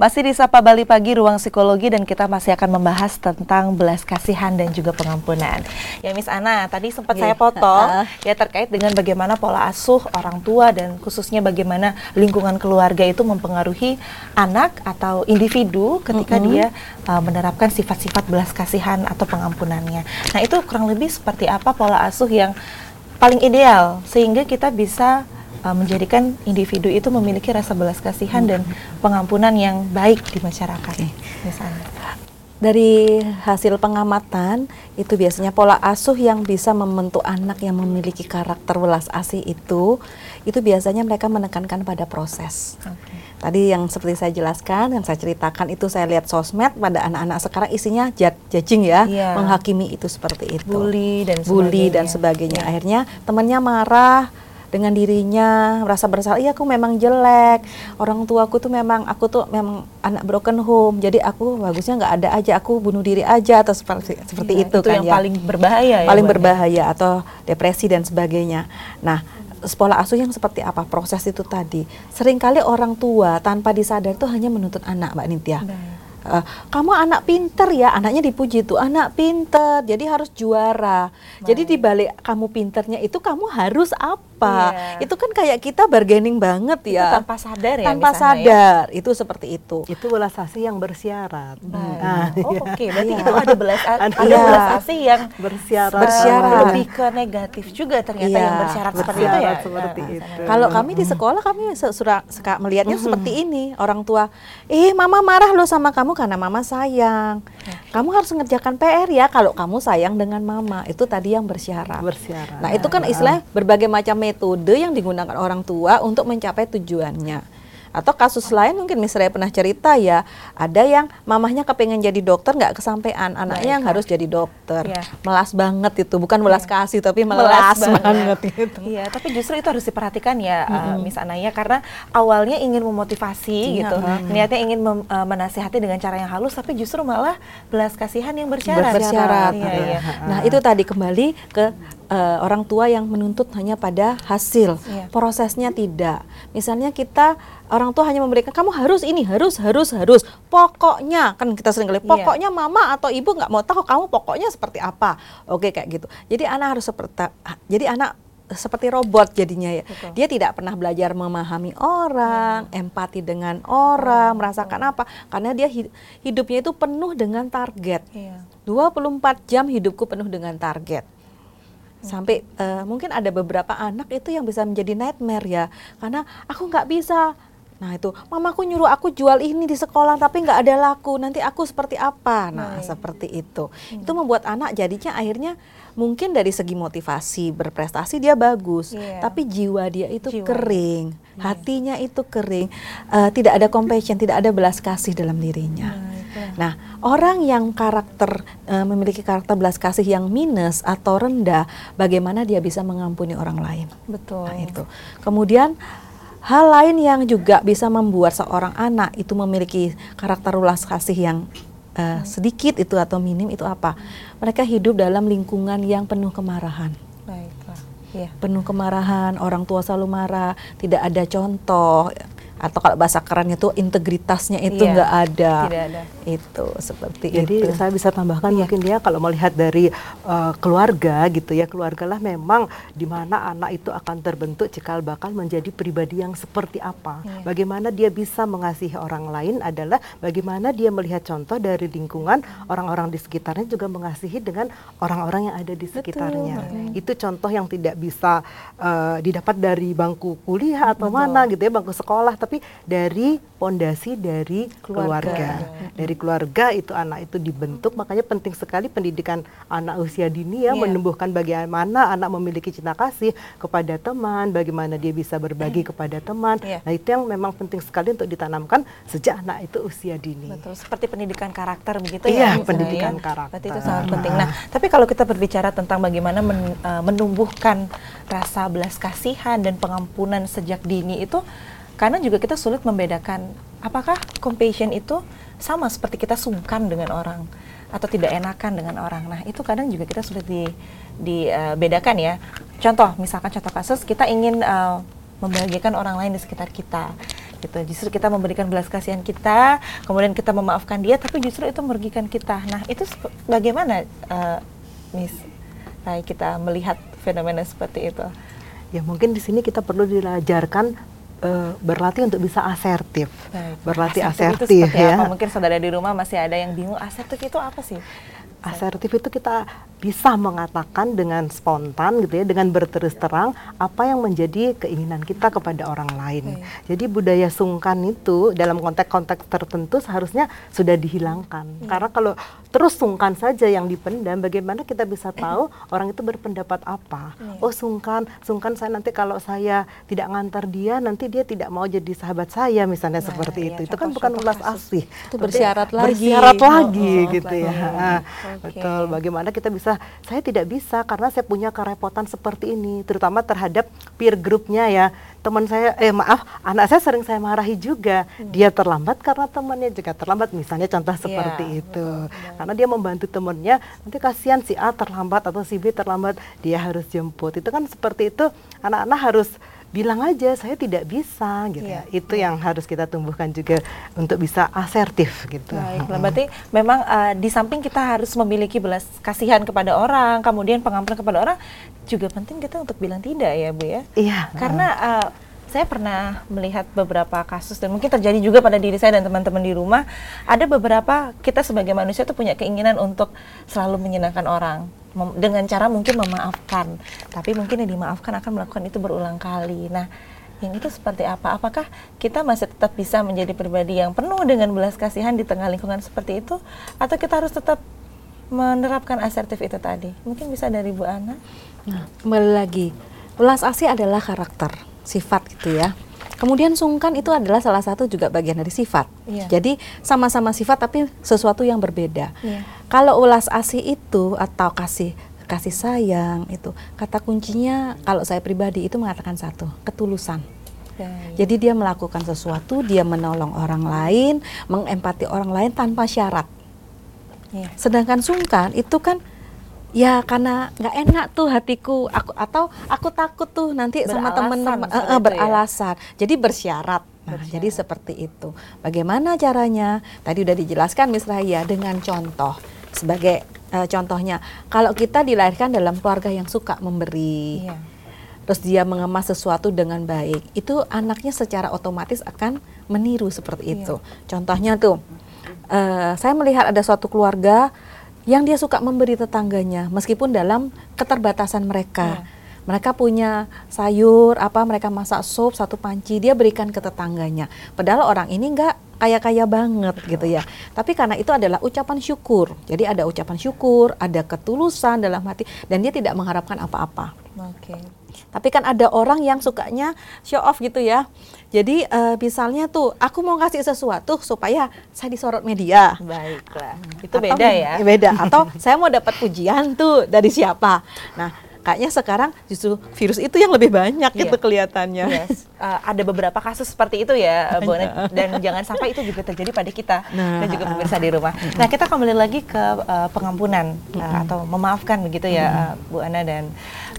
Masih di Sapa Bali Pagi Ruang Psikologi dan kita masih akan membahas tentang belas kasihan dan juga pengampunan. Ya Miss Ana, tadi sempat saya potong ya terkait dengan bagaimana pola asuh orang tua dan khususnya bagaimana lingkungan keluarga itu mempengaruhi anak atau individu ketika mm -hmm. dia uh, menerapkan sifat-sifat belas kasihan atau pengampunannya. Nah, itu kurang lebih seperti apa pola asuh yang paling ideal sehingga kita bisa uh, menjadikan individu itu memiliki rasa belas kasihan hmm. dan pengampunan yang baik di masyarakat. Okay. Misalnya. Dari hasil pengamatan itu biasanya pola asuh yang bisa membentuk anak yang memiliki karakter belas asih itu itu biasanya mereka menekankan pada proses. Okay. Tadi yang seperti saya jelaskan, yang saya ceritakan itu saya lihat sosmed pada anak-anak sekarang isinya judging ya, yeah. menghakimi itu seperti itu. Bully dan sebagainya. Bully dan sebagainya. Yeah. Akhirnya temannya marah, dengan dirinya merasa bersalah. Iya aku memang jelek. Orang tuaku tuh memang aku tuh memang anak broken home. Jadi aku bagusnya nggak ada aja. Aku bunuh diri aja atau seperti seperti ya, itu, itu kan yang ya. paling berbahaya paling ya, berbahaya atau depresi dan sebagainya. Nah pola asuh yang seperti apa? Proses itu tadi. Seringkali orang tua tanpa disadar itu hanya menuntut anak mbak Nitya. Baik uh, kamu anak pinter ya. Anaknya dipuji tuh anak pinter jadi harus juara. Baik. jadi dibalik kamu pinternya itu kamu harus apa yeah. itu kan kayak kita bargaining banget ya itu tanpa sadar ya tanpa ya? sadar ya? itu seperti itu itu belas asih yang bersyarat nah, oh oke okay. berarti yeah. itu ada belas ada yeah. belas asih yang bersyarat bersyarat lebih ke negatif juga ternyata yeah. yang bersyarat, bersyarat seperti itu ya seperti nah, itu kalau kami di sekolah kami sudah melihatnya mm -hmm. seperti ini orang tua eh mama marah lo sama kamu kamu karena mama sayang. Kamu harus mengerjakan PR ya kalau kamu sayang dengan mama. Itu tadi yang bersyarat. Bersyarat. Nah, itu kan istilah berbagai macam metode yang digunakan orang tua untuk mencapai tujuannya. Atau kasus lain mungkin misalnya pernah cerita ya, ada yang mamahnya kepengen jadi dokter nggak kesampaian, anaknya Baik, yang harus jadi dokter. Ya. Melas banget itu, bukan melas ya. kasih tapi melas, melas banget. banget itu. Iya, tapi justru itu harus diperhatikan ya, mm -hmm. uh, Miss Anaya karena awalnya ingin memotivasi ya. gitu, hmm. niatnya ingin mem, uh, menasihati dengan cara yang halus, tapi justru malah belas kasihan yang bersyarat. Bersyarat. Iya, iya. Nah itu tadi kembali ke uh, orang tua yang menuntut hanya pada hasil, yeah. prosesnya tidak. Misalnya kita orang tua hanya memberikan kamu harus ini, harus, harus, harus. Pokoknya kan kita sering kali, iya. pokoknya yeah. mama atau ibu nggak mau tahu kamu pokoknya seperti apa. Oke kayak gitu. Jadi anak harus seperti, jadi anak seperti robot jadinya ya. Betul. Dia tidak pernah belajar memahami orang, hmm. empati dengan orang, hmm. merasakan apa. Karena dia hidupnya itu penuh dengan target. Yeah. 24 jam hidupku penuh dengan target sampai uh, mungkin ada beberapa anak itu yang bisa menjadi nightmare ya. Karena aku nggak bisa nah itu mamaku nyuruh aku jual ini di sekolah tapi nggak ada laku nanti aku seperti apa nah Baik. seperti itu hmm. itu membuat anak jadinya akhirnya mungkin dari segi motivasi berprestasi dia bagus yeah. tapi jiwa dia itu jiwa. kering yeah. hatinya itu kering uh, tidak ada compassion tidak ada belas kasih dalam dirinya nah, Nah, orang yang karakter e, memiliki karakter belas kasih yang minus atau rendah, bagaimana dia bisa mengampuni orang lain? Betul. Nah, itu. Kemudian hal lain yang juga bisa membuat seorang anak itu memiliki karakter belas kasih yang e, sedikit itu atau minim itu apa? Mereka hidup dalam lingkungan yang penuh kemarahan. Baiklah. Ya. Penuh kemarahan, orang tua selalu marah, tidak ada contoh atau kalau bahasa kerennya itu integritasnya itu iya, nggak ada. Tidak ada. Itu seperti Jadi itu. saya bisa tambahkan iya. mungkin dia kalau melihat dari uh, keluarga gitu ya, keluarga lah memang di mana anak itu akan terbentuk cikal bakal menjadi pribadi yang seperti apa. Iya. Bagaimana dia bisa mengasihi orang lain adalah bagaimana dia melihat contoh dari lingkungan orang-orang di sekitarnya juga mengasihi dengan orang-orang yang ada di sekitarnya. Betul. Itu contoh yang tidak bisa uh, didapat dari bangku kuliah atau Betul. mana gitu ya, bangku sekolah tapi dari pondasi dari keluarga. keluarga. Dari keluarga itu anak itu dibentuk, makanya penting sekali pendidikan anak usia dini ya yeah. menumbuhkan bagaimana anak memiliki cinta kasih kepada teman, bagaimana dia bisa berbagi kepada teman. Yeah. Nah, itu yang memang penting sekali untuk ditanamkan sejak anak itu usia dini. Betul, seperti pendidikan karakter begitu ya. Iya, pendidikan ya. karakter. Berarti itu sangat penting. Nah, tapi kalau kita berbicara tentang bagaimana men, uh, menumbuhkan rasa belas kasihan dan pengampunan sejak dini itu karena juga kita sulit membedakan apakah compassion itu sama seperti kita sungkan dengan orang atau tidak enakan dengan orang. Nah, itu kadang juga kita sulit di dibedakan uh, ya. Contoh, misalkan contoh kasus kita ingin uh, membahagiakan orang lain di sekitar kita. gitu justru kita memberikan belas kasihan kita kemudian kita memaafkan dia tapi justru itu merugikan kita nah itu bagaimana uh, Miss Rai kita melihat fenomena seperti itu ya mungkin di sini kita perlu diajarkan uh, berlatih untuk bisa asertif. Baik. Berlatih asertif, asertif itu ya. Apa? Mungkin saudara di rumah masih ada yang bingung asertif itu apa sih? Asertif itu kita bisa mengatakan dengan spontan gitu ya, dengan berterus terang apa yang menjadi keinginan kita kepada orang lain. Okay. Jadi budaya sungkan itu dalam konteks-konteks tertentu seharusnya sudah dihilangkan. Hmm. Karena kalau terus sungkan saja yang dipendam, bagaimana kita bisa tahu orang itu berpendapat apa? Hmm. Oh sungkan, sungkan saya nanti kalau saya tidak ngantar dia, nanti dia tidak mau jadi sahabat saya misalnya nah, seperti iya, itu. Itu kan bukan ulas asih. Itu bersyarat lagi. Bersyarat lagi oh, oh, gitu ya. Okay. Betul. Bagaimana kita bisa bisa, saya tidak bisa karena saya punya kerepotan seperti ini, terutama terhadap peer groupnya ya. Teman saya, eh maaf, anak saya sering saya marahi juga. Hmm. Dia terlambat karena temannya juga terlambat, misalnya contoh iya, seperti yeah, itu. Betul. Karena dia membantu temannya, nanti kasihan si A terlambat atau si B terlambat, dia harus jemput. Itu kan seperti itu, anak-anak harus bilang aja saya tidak bisa gitu ya. Itu yang harus kita tumbuhkan juga untuk bisa asertif gitu. Baik, hmm. berarti memang uh, di samping kita harus memiliki belas kasihan kepada orang, kemudian pengampunan kepada orang, juga penting kita untuk bilang tidak ya, Bu ya. Iya. Karena uh, saya pernah melihat beberapa kasus dan mungkin terjadi juga pada diri saya dan teman-teman di rumah. Ada beberapa kita sebagai manusia itu punya keinginan untuk selalu menyenangkan orang dengan cara mungkin memaafkan, tapi mungkin yang dimaafkan akan melakukan itu berulang kali. Nah, yang itu seperti apa? Apakah kita masih tetap bisa menjadi pribadi yang penuh dengan belas kasihan di tengah lingkungan seperti itu, atau kita harus tetap menerapkan asertif itu tadi? Mungkin bisa dari Bu Ana. Nah, kembali lagi, belas asih adalah karakter, sifat gitu ya. Kemudian sungkan itu adalah salah satu juga bagian dari sifat. Yeah. Jadi sama-sama sifat tapi sesuatu yang berbeda. Yeah. Kalau ulas asih itu atau kasih kasih sayang itu kata kuncinya kalau saya pribadi itu mengatakan satu ketulusan. Yeah, yeah. Jadi dia melakukan sesuatu, dia menolong orang lain, mengempati orang lain tanpa syarat. Yeah. Sedangkan sungkan itu kan ya karena nggak enak tuh hatiku aku atau aku takut tuh nanti beralasan sama temen-temen uh, uh, beralasan ya? jadi bersyarat nah bersyarat. jadi seperti itu bagaimana caranya tadi udah dijelaskan Miss Raya dengan contoh sebagai uh, contohnya kalau kita dilahirkan dalam keluarga yang suka memberi iya. terus dia mengemas sesuatu dengan baik itu anaknya secara otomatis akan meniru seperti iya. itu contohnya tuh uh, saya melihat ada suatu keluarga yang dia suka memberi tetangganya meskipun dalam keterbatasan mereka. Yeah. Mereka punya sayur, apa mereka masak sup satu panci, dia berikan ke tetangganya. Padahal orang ini enggak kaya-kaya banget gitu ya. Tapi karena itu adalah ucapan syukur. Jadi ada ucapan syukur, ada ketulusan dalam hati dan dia tidak mengharapkan apa-apa. Oke. Okay. Tapi kan ada orang yang sukanya show off gitu ya. Jadi uh, misalnya tuh aku mau kasih sesuatu supaya saya disorot media. Baiklah. Itu Atau, beda ya. Beda. Atau saya mau dapat pujian tuh dari siapa. Nah, kayaknya sekarang justru virus itu yang lebih banyak yeah. gitu kelihatannya. Yes. Uh, ada beberapa kasus seperti itu ya, Bu dan jangan sampai itu juga terjadi pada kita nah, dan juga pemirsa di rumah. Nah, kita kembali lagi ke uh, pengampunan uh, atau memaafkan begitu ya, uh, Bu Ana dan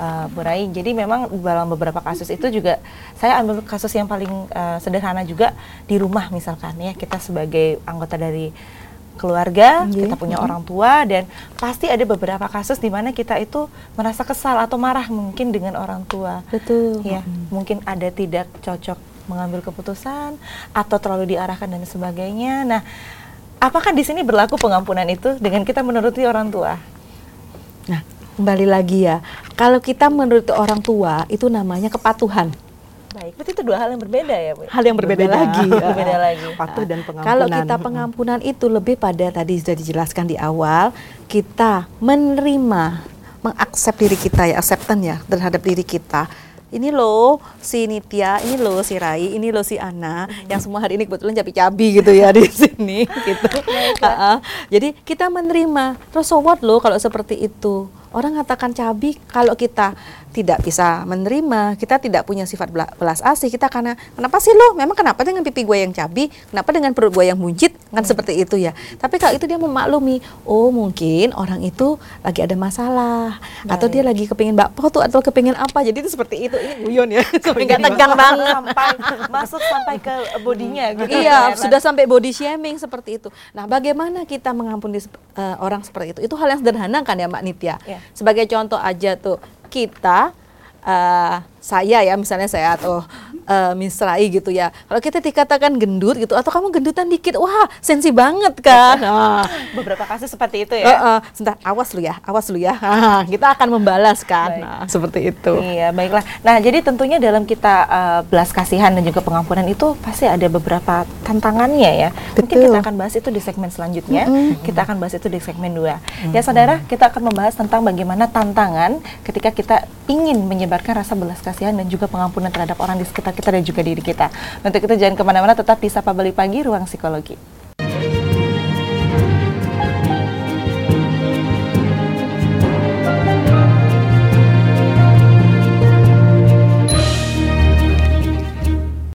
uh, Bu Rai. Jadi memang dalam beberapa kasus itu juga saya ambil kasus yang paling uh, sederhana juga di rumah misalkan ya, kita sebagai anggota dari keluarga, yeah. kita punya orang tua dan pasti ada beberapa kasus di mana kita itu merasa kesal atau marah mungkin dengan orang tua. Betul. Ya, hmm. mungkin ada tidak cocok mengambil keputusan atau terlalu diarahkan dan sebagainya. Nah, apakah di sini berlaku pengampunan itu dengan kita menuruti orang tua? Nah, kembali lagi ya. Kalau kita menuruti orang tua itu namanya kepatuhan. Baik, berarti itu dua hal yang berbeda ya, Bu? Hal yang berbeda, berbeda lagi. berbeda lagi. Patuh dan pengampunan. Kalau kita pengampunan itu lebih pada tadi sudah dijelaskan di awal, kita menerima, mengaksept diri kita ya, acceptance ya terhadap diri kita ini loh si Nitya, ini loh si Rai, ini loh si Ana, hmm. yang semua hari ini kebetulan cabi-cabi gitu ya di sini gitu. uh, uh. Jadi kita menerima, terus so what loh kalau seperti itu. Orang katakan cabi kalau kita tidak bisa menerima, kita tidak punya sifat belas asih, kita karena kenapa sih lo? Memang kenapa dengan pipi gue yang cabi? Kenapa dengan perut gue yang buncit? Kan hmm. seperti itu ya. Tapi kalau itu dia memaklumi, oh mungkin orang itu lagi ada masalah Baik. atau dia lagi kepingin bakpo tuh atau kepingin apa. Jadi itu seperti itu. Ini guyon ya. Enggak tegang banget sampai masuk sampai ke bodinya gitu. Iya, sudah sampai body shaming seperti itu. Nah, bagaimana kita mengampuni uh, orang seperti itu? Itu hal yang sederhana kan ya Mbak Nitya. Yeah. Sebagai contoh aja tuh kita uh, saya ya misalnya saya atau uh, misrai gitu ya. Kalau kita dikatakan gendut gitu atau kamu gendutan dikit, wah sensi banget kan. Nah, beberapa kasus seperti itu ya. Uh, uh, sebentar, awas lu ya, awas lu ya. kita akan membalas kan. Nah, seperti itu. Iya, baiklah. Nah, jadi tentunya dalam kita uh, belas kasihan dan juga pengampunan itu pasti ada beberapa tantangannya ya. Betul. Mungkin kita akan bahas itu di segmen selanjutnya. Mm -hmm. Kita akan bahas itu di segmen 2. Mm -hmm. Ya, Saudara, kita akan membahas tentang bagaimana tantangan ketika kita ingin menyebarkan rasa belas kasihan dan juga pengampunan terhadap orang di sekitar kita dan juga diri kita. Untuk itu jangan ke mana-mana, tetap di Sapa Bali Pagi, Ruang Psikologi.